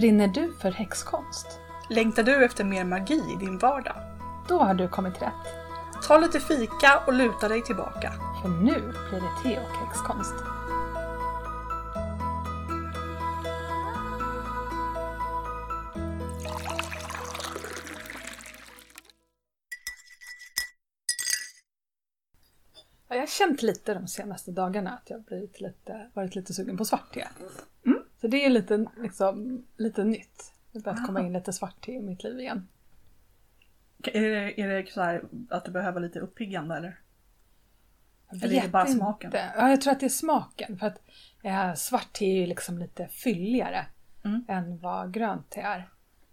Brinner du för häxkonst? Längtar du efter mer magi i din vardag? Då har du kommit rätt. Ta lite fika och luta dig tillbaka. För nu blir det te och häxkonst. Ja, Jag har känt lite de senaste dagarna att jag blivit lite, varit lite sugen på svart te. Mm. Så det är lite, liksom, lite nytt. Det börjat komma Ah. in lite svart i mitt liv igen. Är det, är det så här att du behöver lite uppiggande eller? Jag Eller är det bara inte. smaken? Ja, jag tror att det är smaken. För att eh, svart te är ju liksom lite fylligare Mm. än vad grönt te är.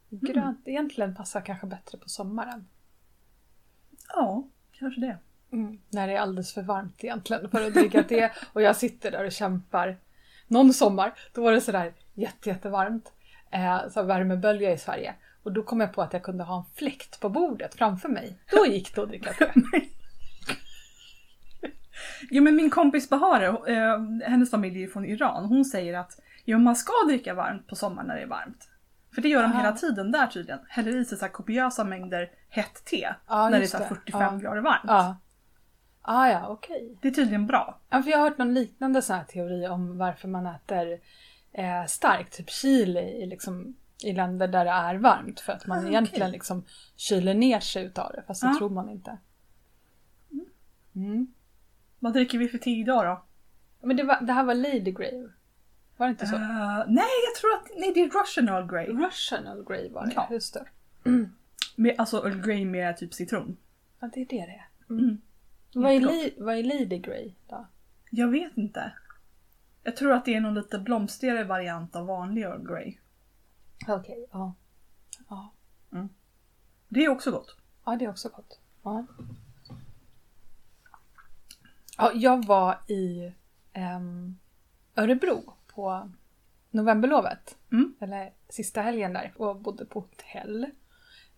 Grönt egentligen passar kanske bättre på sommaren. Ja, kanske det. När det är alldeles för varmt egentligen för att dricka te. Och jag sitter där och kämpar. Någon sommar, då var det sådär jätte, jättevarmt. Eh, så värmebölja i Sverige. Och då kom jag på att jag kunde ha en fläkt på bordet framför mig. Då gick det att dricka te. Jo men min kompis Bahare, eh, hennes familj är från Iran, hon säger att jo, man ska dricka varmt på sommaren när det är varmt. För det gör de Ah. hela tiden där tydligen. Häller i sig så kopiösa mängder hett te Ja, när det är just så här det. 45 Ja. grader varmt. Ja. Ah, ja, okej. Det är tydligen bra. Ja, för jag har hört någon liknande sån här teori om varför man äter eh, starkt, typ chili i, liksom, i länder där det är varmt. För att man Ah, egentligen liksom kyler ner sig utav det, fast det Ja. tror man inte. Mm. Vad dricker vi för te idag då? Men det, var, det här var Lady Grey, var det inte så? Eh, nej, jag tror att nej, det är Russian Earl Grey. Russian Earl Grey var det, Ja. just det. Med, alltså Earl Grey med typ citron. Ja, det är det det är. Mm. Vad, är li, vad är Lady Grey då? Jag vet inte. Jag tror att det är någon lite blomstrigare variant av vanlig Earl Grey. Okej, ja. ja. Det är också gott. Ja, det är också gott. Ja. Ja, jag var i ehm, Örebro på novemberlovet. Mm. Eller sista helgen där och bodde på hotell.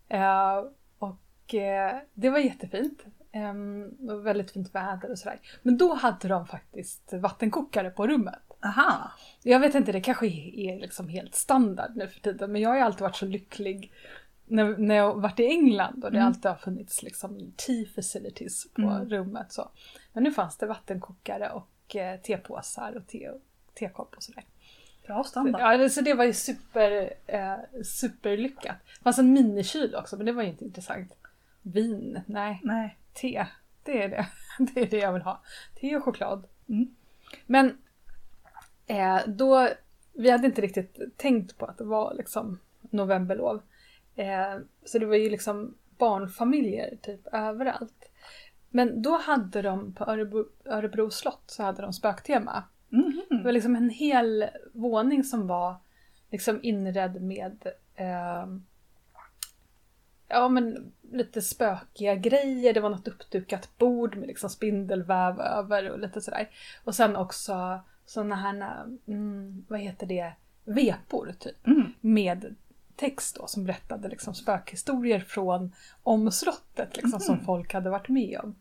Eh, och eh, det var jättefint. Um, det var väldigt fint väder och sådär. Men då hade de faktiskt vattenkokare på rummet. Aha! Jag vet inte, det kanske är liksom helt standard nu för tiden. Men jag har ju alltid varit så lycklig när, när jag varit i England och det Mm. alltid har funnits liksom tea facilities på Mm. rummet. Så. Men nu fanns det vattenkokare och eh, tepåsar och te, tekopp och sådär. Bra standard. Ja, det- så det var ju super, eh, superlyckat. Det fanns en minikyl också men det var ju inte intressant. Vin, nej. Nej. Te, det är det. Det är det jag vill ha. Te och choklad. Mm. Men eh, då, vi hade inte riktigt tänkt på att det var liksom novemberlov. Eh, så det var ju liksom barnfamiljer typ överallt. Men då hade de på Örebro, Örebro slott så hade de spöktema. Mhm. Det var liksom en hel våning som var liksom inredd med eh, ja men lite spökiga grejer. Det var något uppdukat bord med liksom spindelväv över och lite sådär. Och sen också sådana här, mm, vad heter det, vepor typ. Mm. Med text då som berättade liksom spökhistorier från om slottet liksom, som Mhm. folk hade varit med om.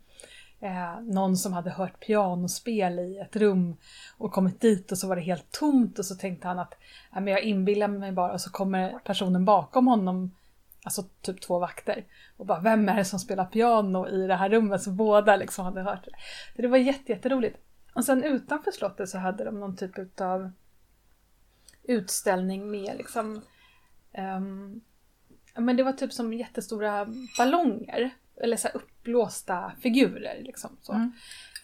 Eh, någon som hade hört pianospel i ett rum och kommit dit och så var det helt tomt och så tänkte han att "Ja, men jag inbillar mig bara och så kommer personen bakom honom, alltså typ två vakter och bara vem är det som spelar piano i det här rummet? Så båda liksom hade hört det. Så det var jätte, jätteroligt. Och sen utanför slottet så hade de någon typ av utställning med liksom ja, men det var typ som jättestora ballonger eller så uppblåsta figurer liksom så. Mm.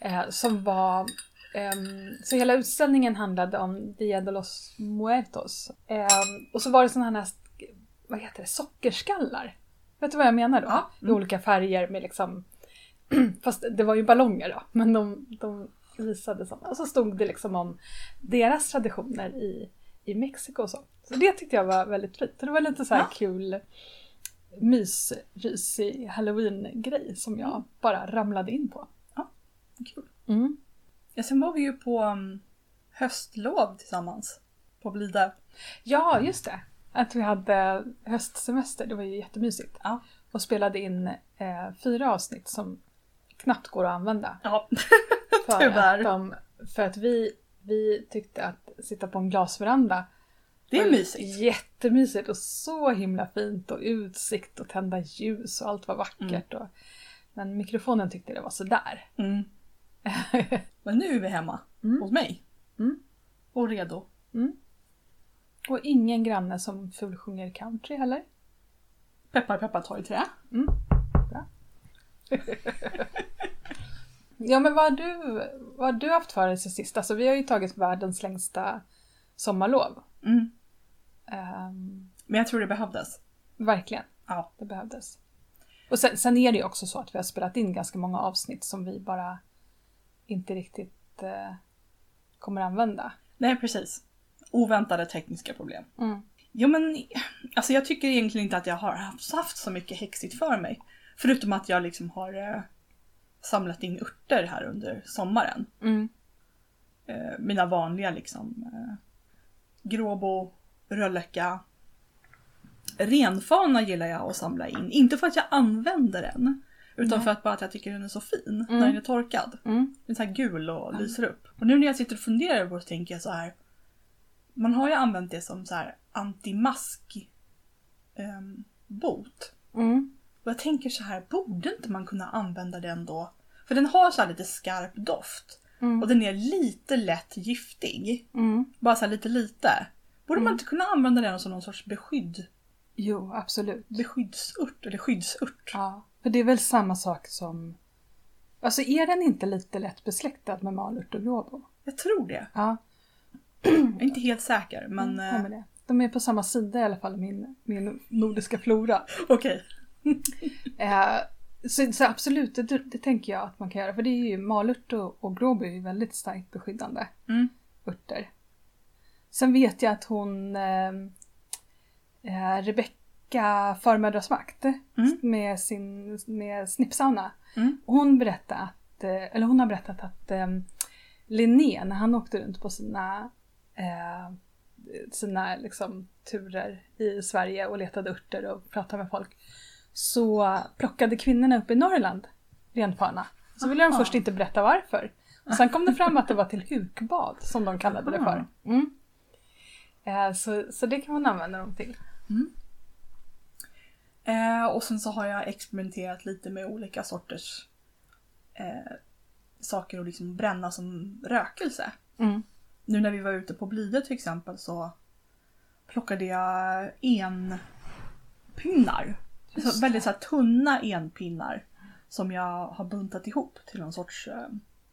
Eh, som var ehm, så hela utställningen handlade om Dia de los Muertos. Ehm, och så var det sådana här, vad heter det, sockerskallar. Vet du vad jag menar då? Ja. I olika färger med liksom, fast det var ju ballonger då, men de, de visade sådana. Och så stod det liksom om deras traditioner i, i Mexiko och så. Så det tyckte jag var väldigt fint. Det var lite så här Ja. kul mysrysig halloween-grej som jag bara ramlade in på. Kul. Mm. Ja, sen var vi ju på um, höstlov tillsammans. På Blida. Ja, just det. Att vi hade höstsemester, det var ju jättemysigt. Ja. Och spelade in eh, fyra avsnitt som knappt går att använda. Ja. För Tyvärr. att, de, för att vi, vi tyckte att sitta på en glasveranda Det är mysigt. Jättemysigt och så himla fint och utsikt och tända ljus och allt var vackert. Och, men mikrofonen tyckte det var sådär. Mm. Men nu är vi hemma Mm. hos mig. Mm. Och redo. Och ingen granne som fulsjunger country heller. Peppar peppar tar i trä. Ja men vad har du, vad har du haft för dig sen sist? Alltså vi har ju tagit världens längsta sommarlov. Mm. Ehm, Men jag tror det behövdes. verkligen, Ja. det behövdes. Och sen, sen är det ju också så att vi har spelat in ganska många avsnitt som vi bara inte riktigt eh, kommer använda. Nej precis. Oväntade tekniska problem. Mm. Jo men, alltså jag tycker egentligen inte att jag har haft, haft så mycket häxigt för mig. Förutom att jag liksom har eh, samlat in örter här under sommaren. Mm. Eh, mina vanliga liksom. Eh, gråbo, rölleka. Renfana gillar jag att samla in. Inte för att jag använder den. Utan Nej. för att bara att jag tycker den är så fin Mm. när den är torkad. Mm. Den är så här gul och lyser upp. Och nu när jag sitter och funderar på det tänker jag så här. Man har ju använt det som så här antimask ehm, bot. Mm. Och jag tänker så här, borde inte man kunna använda den då? För den har så här lite skarp doft. Mm. Och den är lite lätt giftig. Mm. Bara så här lite lite. Borde man Mm. inte kunna använda den som någon sorts beskydd, Jo, absolut. beskyddsört eller skyddsört? Ja, för det är väl samma sak som... Alltså är den inte lite lätt besläktad med malört och gråbo? Jag tror det. Ja, Jag är inte helt säker men eh, men det. De är på samma sida i alla fall, min, min nordiska flora. okej. Eh, så, så absolut, det, det tänker jag att man kan göra. För det är ju malört och, och gråbo är ju väldigt starkt beskyddande Mm. örter. Sen vet jag att hon, eh, eh, Rebecka Förmödrasmakt Mm. med sin med snippsauna. Mm. Hon berättade att, eh, eller hon har berättat att eh, Linné, när han åkte runt på sina, eh, sina liksom, turer i Sverige och letade örter och pratade med folk, så plockade kvinnorna upp i Norrland renfana. Så ville de först inte berätta varför. Och sen kom det fram att det var till hukbad, som de kallade det för. Mm. Eh, så, så det kan man använda dem till. Eh, och sen så har jag experimenterat lite med olika sorters eh, saker att liksom bränna som rökelse. Mm. Nu när vi var ute på Blidö till exempel så plockade jag enpinnar. Så väldigt så här, tunna enpinnar som jag har buntat ihop till någon sorts eh,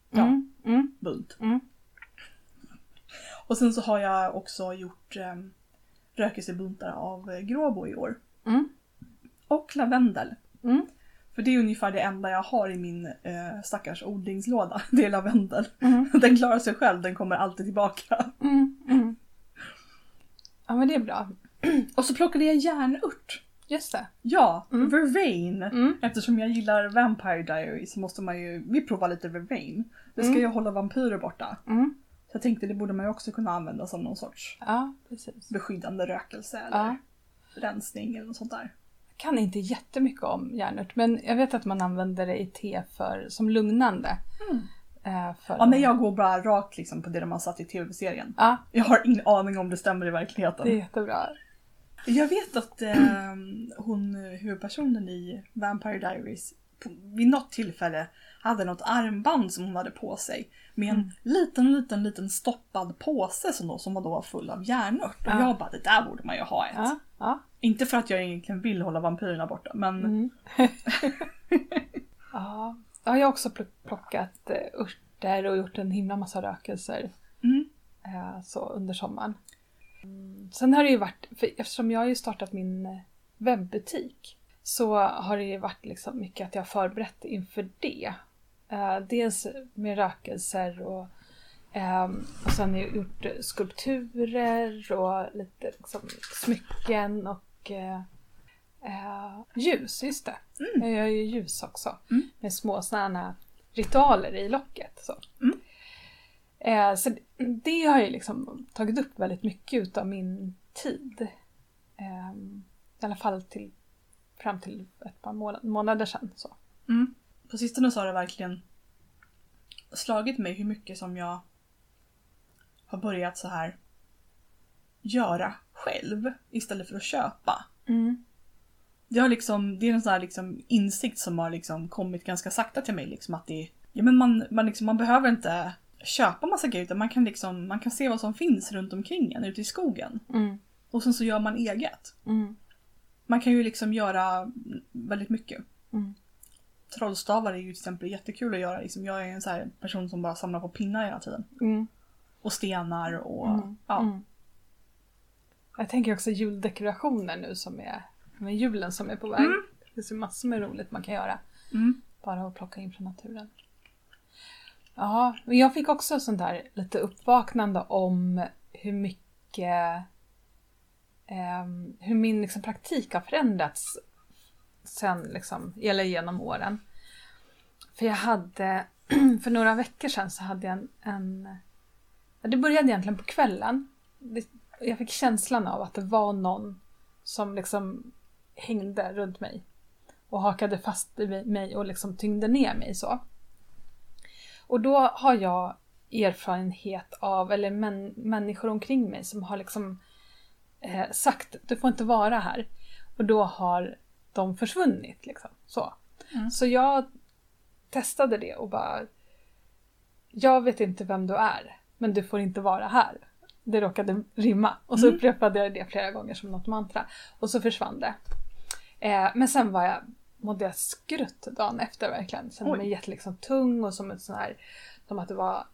ja, Mm. Mm. bunt. Mm. Och sen så har jag också gjort eh, rökelsebuntar av eh, gråbo i år. Mm. Och lavendel. För det är ungefär det enda jag har i min eh, stackars odlingslåda. Det är lavendel. Mm. Den klarar sig själv, den kommer alltid tillbaka. Mm. Mm. Ja men det är bra. Och så plockade jag järnört. Just det. Ja, Mm. vervain. Mm. Eftersom jag gillar Vampire Diaries så måste man ju, vi provar lite vervain. Det ska Mm. ju hålla vampyrer borta. Mm. Så jag tänkte det borde man ju också kunna använda som någon sorts Ja, beskyddande rökelse eller Ja. rensning eller något sånt där. Kan inte jättemycket om järnört men jag vet att man använder det i te för, som lugnande. Mm. Eh, för Ja men jag går bara rakt liksom på det de har satt i tv-serien. Ja, Jag har ingen aning om det stämmer i verkligheten. det är jättebra. Jag vet att eh, hon, huvudpersonen i Vampire Diaries, på, vid något tillfälle hade något armband som hon hade på sig. Med en Mm. liten, liten, liten stoppad påse som, då, som var då full av järnört. Och Ja. jag bara, det där borde man ju ha ett. Ja. Inte för att jag egentligen vill hålla vampyrerna borta, men Mm. ja. ja, jag har också plock- plockat eh, örter och gjort en himla massa rökelser mm, eh, så under sommaren. Mm. Sen har det ju varit, eftersom jag har ju startat min eh, webbutik så har det ju varit liksom mycket att jag har förberett inför det. Dels med rökelser och, ehm, och sen har jag gjort skulpturer och lite liksom, smycken och eh, eh, ljus, just det. Mm. Jag gör ju ljus också Mm. med små sådana ritualer i locket. Så. Mm. Eh, så det- det har ju liksom tagit upp väldigt mycket utav min tid. Eh, I alla fall till, fram till ett par månader, månader sedan. Så. mm. på sistone så har det verkligen slagit mig hur mycket som jag har börjat så här göra själv istället för att köpa. Mm. Det, har liksom, det är en sån här liksom insikt som har liksom kommit ganska sakta till mig. Liksom att det, ja, men man, man, liksom, man behöver inte köpa massa grejer utan man kan, liksom, man kan se vad som finns runt omkring en ute i skogen. Mm. Och sen så gör man eget. Mm. Man kan ju liksom göra väldigt mycket. Mm. Trollstavar är ju till exempel jättekul att göra. Liksom, jag är en sån här person som bara samlar på pinnar hela tiden. Mm. Och stenar och Mm. ja. Jag tänker också juldekorationer nu som är med julen som är på väg. Mm. Det finns ju massor med roligt man kan göra. Mm. Bara att plocka in från naturen. Ja, men jag fick också sånt där lite uppvaknande om hur mycket ehm, hur min liksom, praktik har förändrats sen liksom, eller genom åren. För jag hade, för några veckor sedan så hade jag en, en det började egentligen på kvällen. Det, jag fick känslan av att det var någon som liksom hängde runt mig och hakade fast i mig och liksom tyngde ner mig så. Och då har jag erfarenhet av, eller män, människor omkring mig som har liksom eh, sagt du får inte vara här. Och då har de försvunnit liksom. Så, Mm. så jag testade det och bara jag vet inte vem du är, men du får inte vara här. Det råkade rimma och så Mm. upprepade jag det flera gånger som något mantra. Och så försvann det. Eh, men sen var jag, mådde jag skrutt dagen efter verkligen. Kände Oj. mig jätte liksom, tung och som ett sån här, som att det var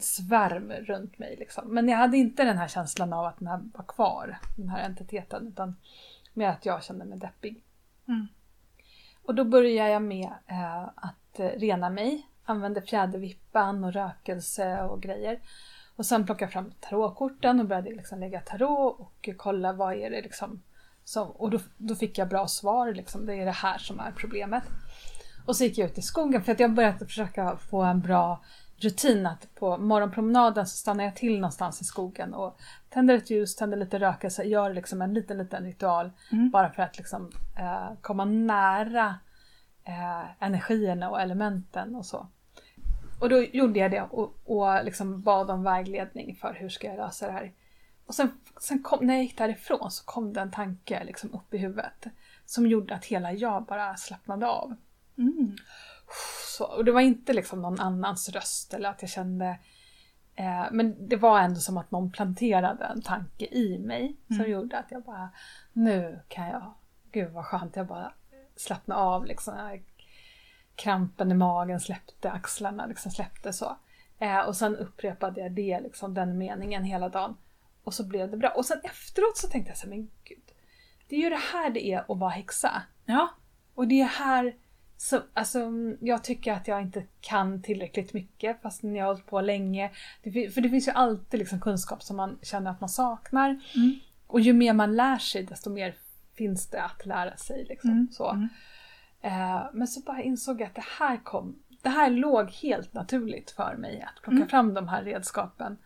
svärm runt mig. Liksom. Men jag hade inte den här känslan av att den här var kvar, den här entiteten, utan med att jag kände mig deppig. Mm. Och då började jag med eh, att eh, rena mig, använde fjädervippan och rökelse och grejer. Och sen plockade jag fram tarotkorten och började liksom lägga tarot och kolla vad är det liksom som, och då, då fick jag bra svar, liksom, det är det här som är problemet. Och så gick jag ut i skogen för att jag började försöka få en bra rutin att på morgonpromenaden så stannar jag till någonstans i skogen och tänder ett ljus, tänder lite rökelse, gör liksom en liten, liten ritual Mm. bara för att liksom, eh, komma nära eh, energierna och elementen och så. Och då gjorde jag det och, och liksom bad om vägledning för hur ska jag lösa det här. Och sen, sen kom, när jag gick därifrån så kom det en tanke liksom upp i huvudet som gjorde att hela jag bara slappnade av. Mm. Så, och det var inte liksom någon annans röst eller att jag kände eh, men det var ändå som att någon planterade en tanke i mig som Mm. gjorde att jag bara nu kan jag, gud vad skönt, jag bara slappnade av liksom. Här Krampen i magen släppte, axlarna liksom släppte så. Eh, och sen upprepade jag det, liksom, den meningen hela dagen. Och så blev det bra. Och sen efteråt så tänkte jag så här, men gud. Det är ju det här det är att vara häxa. Ja. Och det är här så, alltså, jag tycker att jag inte kan tillräckligt mycket fast jag har hållit på länge. Det, för det finns ju alltid liksom kunskap som man känner att man saknar. Mm. Och ju mer man lär sig desto mer finns det att lära sig. Liksom, Mm. så. Mm. Eh, men så bara insåg jag att det här kom, det här låg helt naturligt för mig att plocka Mm. fram de här redskapen.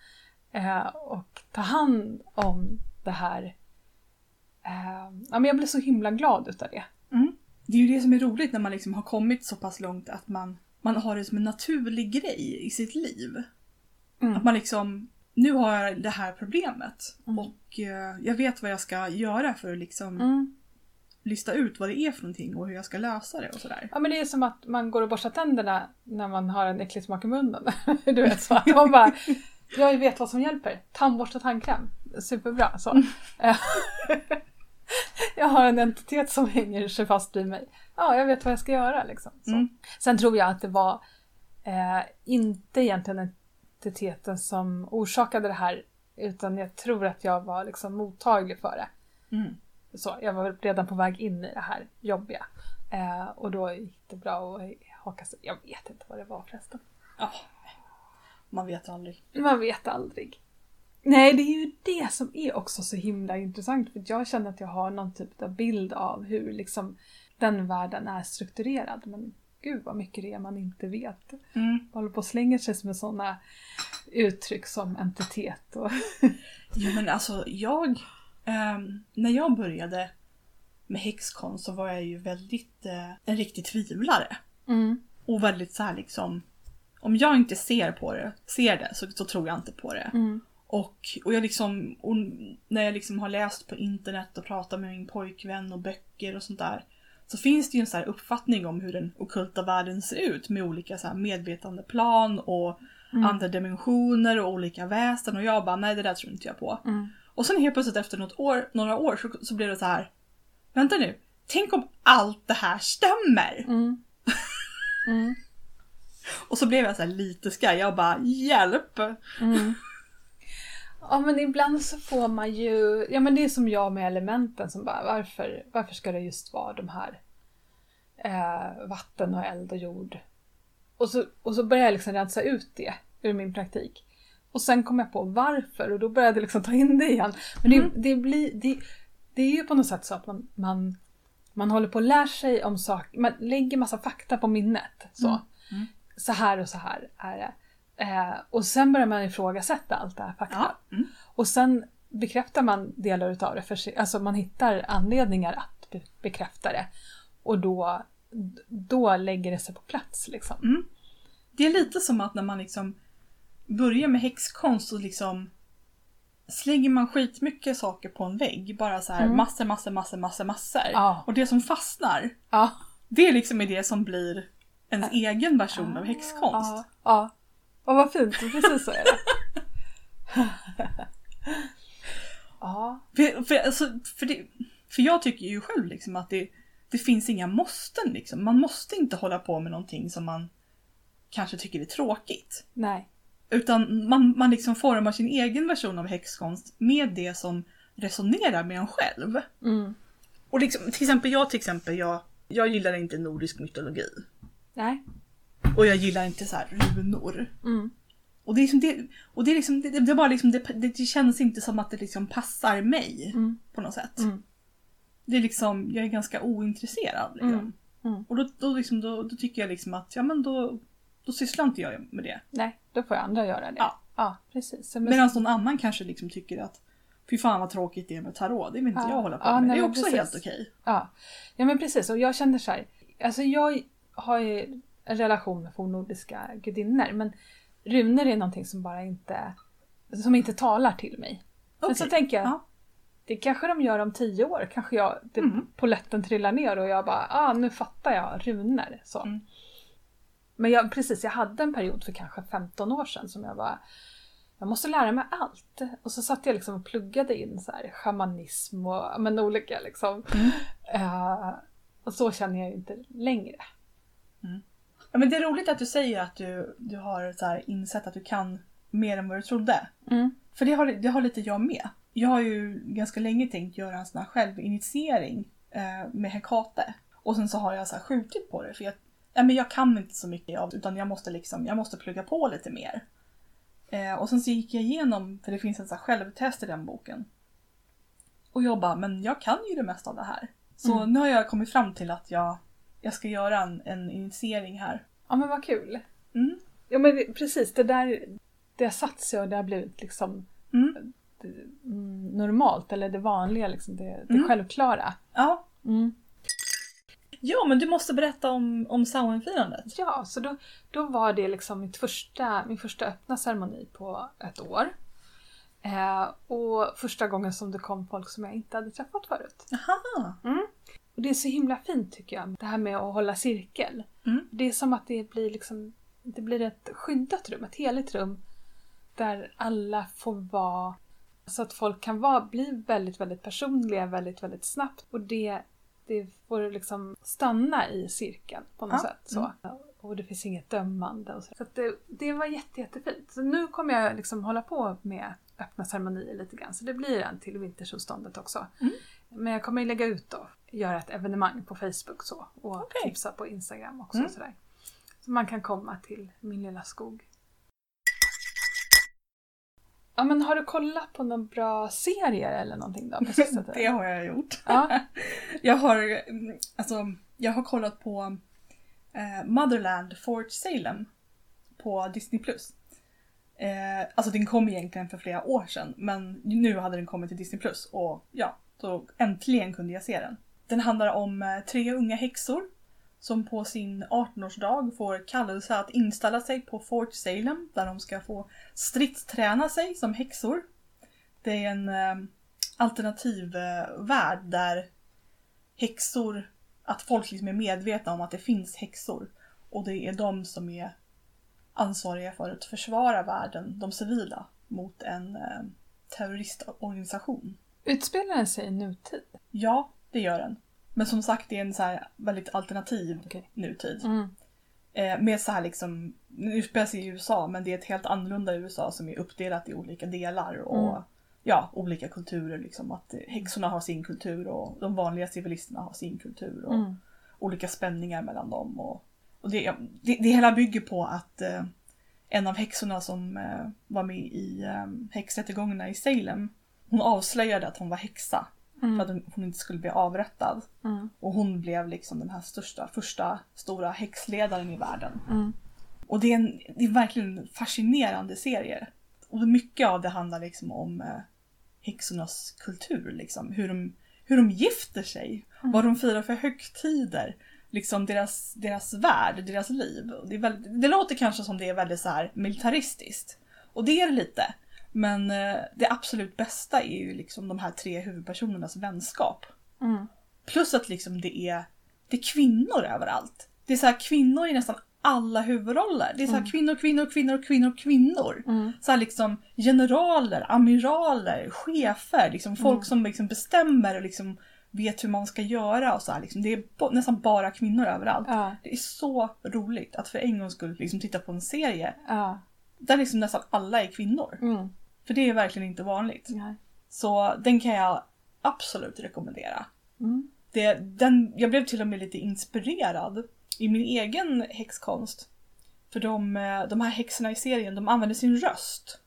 Eh, och ta hand om det här. Eh, ja, men jag blev så himla glad utav det. Mm. Det är ju det som är roligt när man liksom har kommit så pass långt att man, man har det som en naturlig grej i sitt liv. Mm. Att man liksom, nu har jag det här problemet Mm. och jag vet vad jag ska göra för att liksom Mm. Lista ut vad det är för någonting och hur jag ska lösa det och sådär. Ja men det är som att man går och borstar tänderna när man har en äcklig smak i munnen. Du vet så. Man bara, jag vet vad som hjälper. Tandborste och tandkräm. Superbra. Så. Eh, jag har en entitet som hänger sig fast vid mig. Ja, jag vet vad jag ska göra liksom. Mm. Sen tror jag att det var eh, inte egentligen entiteten som orsakade det här utan jag tror att jag var liksom mottaglig för det. Mm. Så, jag var redan på väg in i det här jobbiga. Eh, och då gick det bra att haka sig. Jag vet inte vad det var förresten. Ja. Man vet aldrig. Man vet aldrig. Nej, det är ju det som är också så himla intressant. För jag känner att jag har någon typ av bild av hur liksom den världen är strukturerad. Men gud vad mycket det är man inte vet. Mm. Man håller på och slänger sig med sådana uttryck som entitet och... Jo men alltså jag, ehm, när jag började med häxkonst så var jag ju väldigt eh, en riktig tvivlare. Mm. Och väldigt så här liksom, om jag inte ser på det, ser det så, så tror jag inte på det. Mm. Och, och jag liksom, och när jag liksom har läst på internet och pratat med min pojkvän och böcker och sånt där. Så finns det ju en här uppfattning om hur den okulta världen ser ut med olika så här medvetandeplan och Mm. andra dimensioner och olika väsen och jag bara nej det där tror inte jag på. Mm. Och sen helt plötsligt efter något år, några år så, så blev det så här. Vänta nu, tänk om allt det här stämmer! Mm. Mm. Och så blev jag så här lite skraj, jag bara hjälp! Mm. Ja men ibland så får man ju, ja men det är som jag med elementen som bara varför, varför ska det just vara de här eh, vatten och eld och jord? Och så, och så började jag liksom rensa ut det ur min praktik. Och sen kom jag på varför och då började jag liksom ta in det igen. Men det, det, blir, det, det är ju på något sätt så att man, man, man håller på att lära sig om saker, man lägger massa fakta på minnet. Så, Mm. Mm. så här och så här är det. Eh, och sen börjar man ifrågasätta allt det här fakta. Ja. Mm. Och sen bekräftar man delar utav det för sig, alltså man hittar anledningar att be- bekräfta det. Och då, då lägger det sig på plats liksom. Mm. Det är lite som att när man liksom börjar med häxkonst så liksom slänger man skitmycket saker på en vägg. Bara så här Mm. massor, massor, massor, massor, massor. Ja. Och det som fastnar, Ja. det är liksom det som blir ens egen version av häxkonst. Ja. ja. Och vad fint, precis så är det. ja. För, för, alltså, för, det, för jag tycker ju själv liksom att det, det finns inga måsten liksom. Man måste inte hålla på med någonting som man kanske tycker är tråkigt. Nej. Utan man, man liksom formar sin egen version av häxkonst med det som resonerar med en själv. Mm. Och liksom, till exempel jag till exempel, jag, jag gillar inte nordisk mytologi. Nej. Och jag gillar inte så här runor. Mm. Och det är liksom det, och det, är liksom, det, det, bara liksom, det, det, det känns inte som att det liksom passar mig Mm. på något sätt. Mm. Det är liksom, jag är ganska ointresserad. Liksom. Mm. Mm. Och då, då, liksom, då, då tycker jag liksom att, ja men då, då sysslar inte jag med det. Nej, då får andra göra det. Ja. ja precis. Men, Medan någon annan kanske liksom tycker att fy fan vad tråkigt det är med tarot, det vill inte Ja. jag hålla på Ja, med. nej, det är också precis. helt okej. Ja. ja, men precis. Och jag känner så här. Alltså jag har ju en relation med fornnordiska gudinnor men runor är någonting som bara inte, som inte talar till mig. Men så tänker jag, Ja. det kanske de gör om tio år. Kanske jag, det, Mm. polletten trillar ner och jag bara, ah nu fattar jag runor. Så. Mm. Men jag, precis, jag hade en period för kanske 15 år sedan som jag var jag måste lära mig allt. Och så satt jag liksom och pluggade in så här, shamanism och men, olika liksom. Mm. Eh, och så känner jag ju inte längre. Ja, men det är roligt att du säger att du, du har så här insett att du kan mer än vad du trodde. Mm. För det har, det har lite jag med. Jag har ju ganska länge tänkt göra en sån här självinitiering eh, med Hekate. Och sen så har jag så här skjutit på det för jag, nej, men jag kan inte så mycket av utan jag måste liksom, jag måste plugga på lite mer. Eh, och sen så gick jag igenom, för det finns en här självtest i den boken. Och jag bara, men jag kan ju det mesta av det här. Så Mm. nu har jag kommit fram till att jag, jag ska göra en, en initiering här. Ja men vad kul. Mm. Ja men det- precis, det där det har satt sig och det har blivit liksom Mm. mm, normalt eller det vanliga, liksom, det, det Mm. självklara. Ja. Mm. ja, men du måste berätta om, om Samhainfirandet. Ja, så då, då var det liksom mitt första, min första öppna ceremoni på ett år. Eh, och första gången som det kom folk som jag inte hade träffat förut. Aha. Och det är så himla fint tycker jag, det här med att hålla cirkel. Mm. Det är som att det blir liksom, det blir ett skyddat rum, ett heligt rum. Där alla får vara, så att folk kan vara, bli väldigt, väldigt personliga väldigt, väldigt snabbt. Och det, det får liksom stanna i cirkeln på något Ja, sätt. Så. Och det finns inget dömande. Och så så det, det var jätte, jättefint. Så nu kommer jag liksom hålla på med öppna ceremonier lite grann. Så det blir en till vintersolståndet också. Mm. Men jag kommer lägga ut då, göra ett evenemang på Facebook så. Och Okej. tipsa på Instagram också. Mm. Sådär. Så man kan komma till min lilla skog. Ja men har du kollat på några bra serier eller någonting då? Det har jag gjort. Ja. Jag har, mm, alltså, jag har kollat på eh, Motherland Fort Salem på Disney+. Eh, alltså den kom egentligen för flera år sedan men nu hade den kommit till Disney+. och ja, då äntligen kunde jag se den. Den handlar om eh, tre unga häxor som på sin 18-årsdag får kallelse att inställa sig på Fort Salem där de ska få stridsträna sig som häxor. Det är en eh, alternativ eh, värld där häxor, att folk liksom är medvetna om att det finns häxor och det är de som är ansvariga för att försvara världen, de civila, mot en eh, terroristorganisation. Utspelar den sig i nutid? Ja, det gör den. Men som sagt, det är en så här väldigt alternativ Okej. nutid. Mm. Eh, med så här liksom, nu utspelar sig i USA men det är ett helt annorlunda USA som är uppdelat i olika delar och Mm. ja, olika kulturer liksom. Att häxorna har sin kultur och de vanliga civilisterna har sin kultur och Mm. olika spänningar mellan dem. Och, och det, det, det hela bygger på att eh, en av häxorna som eh, var med i eh, häxrättegångarna i Salem, hon avslöjade att hon var häxa för att Mm. hon inte skulle bli avrättad. Mm. Och hon blev liksom den här största, första stora häxledaren i världen. Mm. Och det är, en, det är verkligen en fascinerande serie. Och mycket av det handlar liksom om eh, häxornas kultur. Liksom. Hur, de, hur de gifter sig, vad de firar för högtider. Liksom deras, deras värld, deras liv. Det, väldigt, det låter kanske som det är väldigt så här militaristiskt. Och det är det lite. Men eh, det absolut bästa är ju liksom de här tre huvudpersonernas vänskap. Mm. Plus att liksom det är, det är kvinnor överallt. Det är så här kvinnor i nästan alla huvudroller. Det är så här kvinnor, kvinnor, kvinnor, kvinnor, kvinnor. Mm. Så här liksom generaler, amiraler, chefer, liksom folk Mm. som liksom bestämmer och liksom vet hur man ska göra och så här liksom. Det är nästan bara kvinnor överallt. Ja. Det är så roligt att för en gång skulle liksom titta på en serie Ja. där liksom nästan alla är kvinnor. Mm. För det är verkligen inte vanligt. Nej. Så den kan jag absolut rekommendera. Mm. Det, den, jag blev till och med lite inspirerad i min egen häxkonst. För de, eh, de här häxorna i serien, de använder sin röst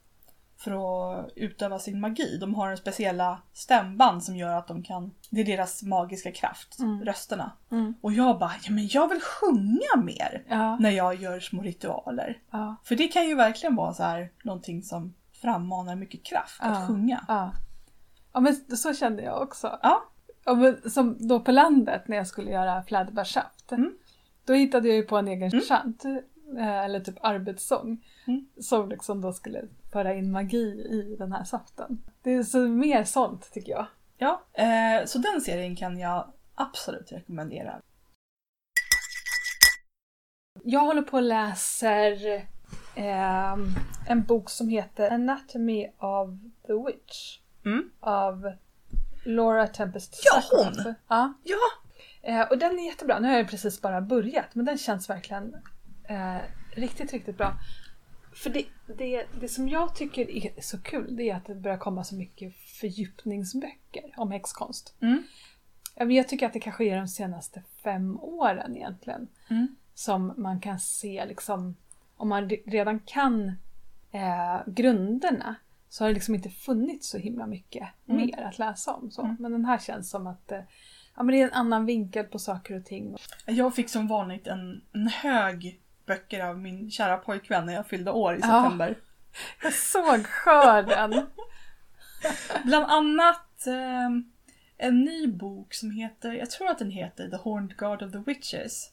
för att utöva sin magi. De har en speciella stämband som gör att de kan, det är deras magiska kraft, Mm. rösterna. Mm. Och jag bara, ja men jag vill sjunga mer Ja. när jag gör små ritualer. Ja. För det kan ju verkligen vara så här någonting som frammanar mycket kraft, att Ja. sjunga. Ja. ja, men så kände jag också. Ja. Men som då på landet när jag skulle göra fläderbärssaft. Mm. Då hittade jag ju på en egen Mm. chant, eh, eller typ arbetssång. Mm. Som liksom då skulle föra in magi i den här saften. Det är så mer sånt tycker jag. Ja, eh, så den serien kan jag absolut rekommendera. Jag håller på och läser ehm, en bok som heter Anatomy of the Witch. Mm. Av Laura Tempest Ja, Sackhoff. hon! Ja. Ja! Eh, och den är jättebra. Nu har jag precis bara börjat men den känns verkligen eh, riktigt, riktigt bra. För det, det, det som jag tycker är så kul det är att det börjar komma så mycket fördjupningsböcker om häxkonst. Mm. Jag tycker att det kanske är de senaste fem åren egentligen Mm. som man kan se liksom om man re- redan kan eh, grunderna så har det liksom inte funnits så himla mycket Mm. mer att läsa om. Så. Mm. Men den här känns som att eh, ja, men det är en annan vinkel på saker och ting. Jag fick som vanligt en, en hög böcker av min kära pojkvän när jag fyllde år i Ja. september. Jag såg skörden! Bland annat eh, en ny bok som heter, jag tror att den heter The Horned God of the Witches.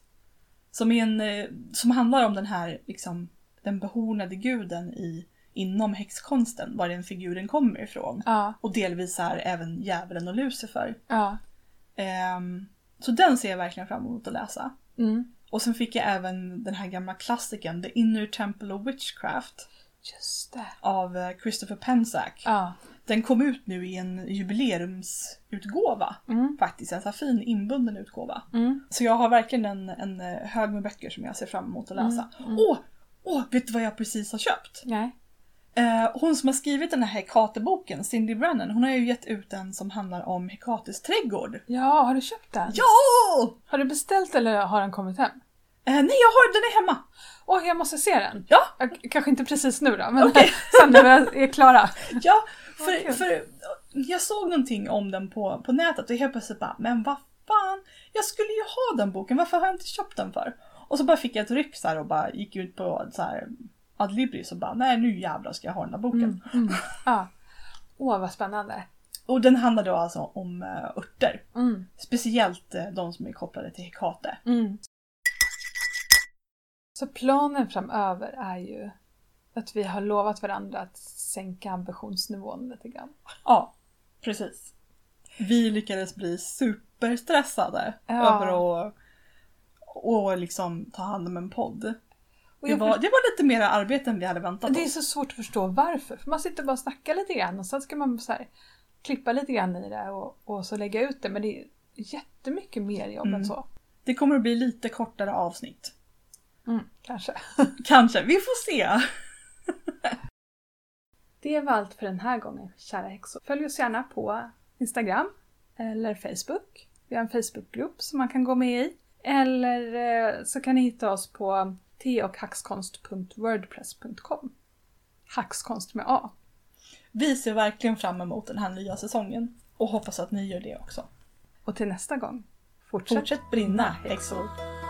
Som, är en, eh, som handlar om den här, liksom, den behornade guden i, inom häxkonsten, var den figuren kommer ifrån. ja, Och delvis är även djävulen och Lucifer. ja. Ehm, så den ser jag verkligen fram emot att läsa. Mm. Och sen fick jag även den här gamla klassikern The Inner Temple of Witchcraft Just det. av eh, Christopher Pensack. Ja. Den kom ut nu i en jubileumsutgåva Mm. faktiskt, en så fin inbunden utgåva. Mm. Så jag har verkligen en, en eh, hög med böcker som jag ser fram emot att läsa. Åh! Mm, Åh! Åh, vet du vad jag precis har köpt? Nej. Eh, hon som har skrivit den här Hekate-boken, Cindy Brennan, hon har ju gett ut en som handlar om Hekates trädgård. Ja, har du köpt den? Ja! Har du beställt eller har den kommit hem? Eh, nej, jag har den är hemma! Åh, jag måste se den! Ja! Jag, kanske inte precis nu då, men Okej. sen när vi är klara. Ja, för, för jag såg någonting om den på, på nätet och helt plötsligt bara, men vad fan, jag skulle ju ha den boken, varför har jag inte köpt den för? Och så bara fick jag ett ryck så och bara gick ut på så här Adlibris och bara, nej nu jävlar ska jag ha den här boken. Mm. Mm. Ja. Åh, vad spännande. Och den handlar då alltså om uh, örter. Mm. Speciellt eh, de som är kopplade till Hekate. Mm. Så planen framöver är ju att vi har lovat varandra att sänka ambitionsnivån lite grann. Ja, precis. Vi lyckades bli superstressade Ja. över att och liksom ta hand om en podd. Och Det var, det var lite mer arbete än vi hade väntat Det är oss. så svårt att förstå varför. För man sitter bara och snackar lite grann och sen ska man så här, klippa lite grann i det och, och så lägga ut det. Men det är jättemycket mer jobb än Mm. så. Det kommer att bli lite kortare avsnitt. Kanske. Kanske, vi får se. Det var allt för den här gången, kära häxor. Följ oss gärna på Instagram eller Facebook. Vi har en Facebookgrupp som man kan gå med i. Eller eh, så kan ni hitta oss på teochhackskonst.wordpress.com. Hackskonst med A. Vi ser verkligen fram emot den här nya säsongen. Och hoppas att ni gör det också. Och till nästa gång, fortsätt, Fortsätt brinna häxor!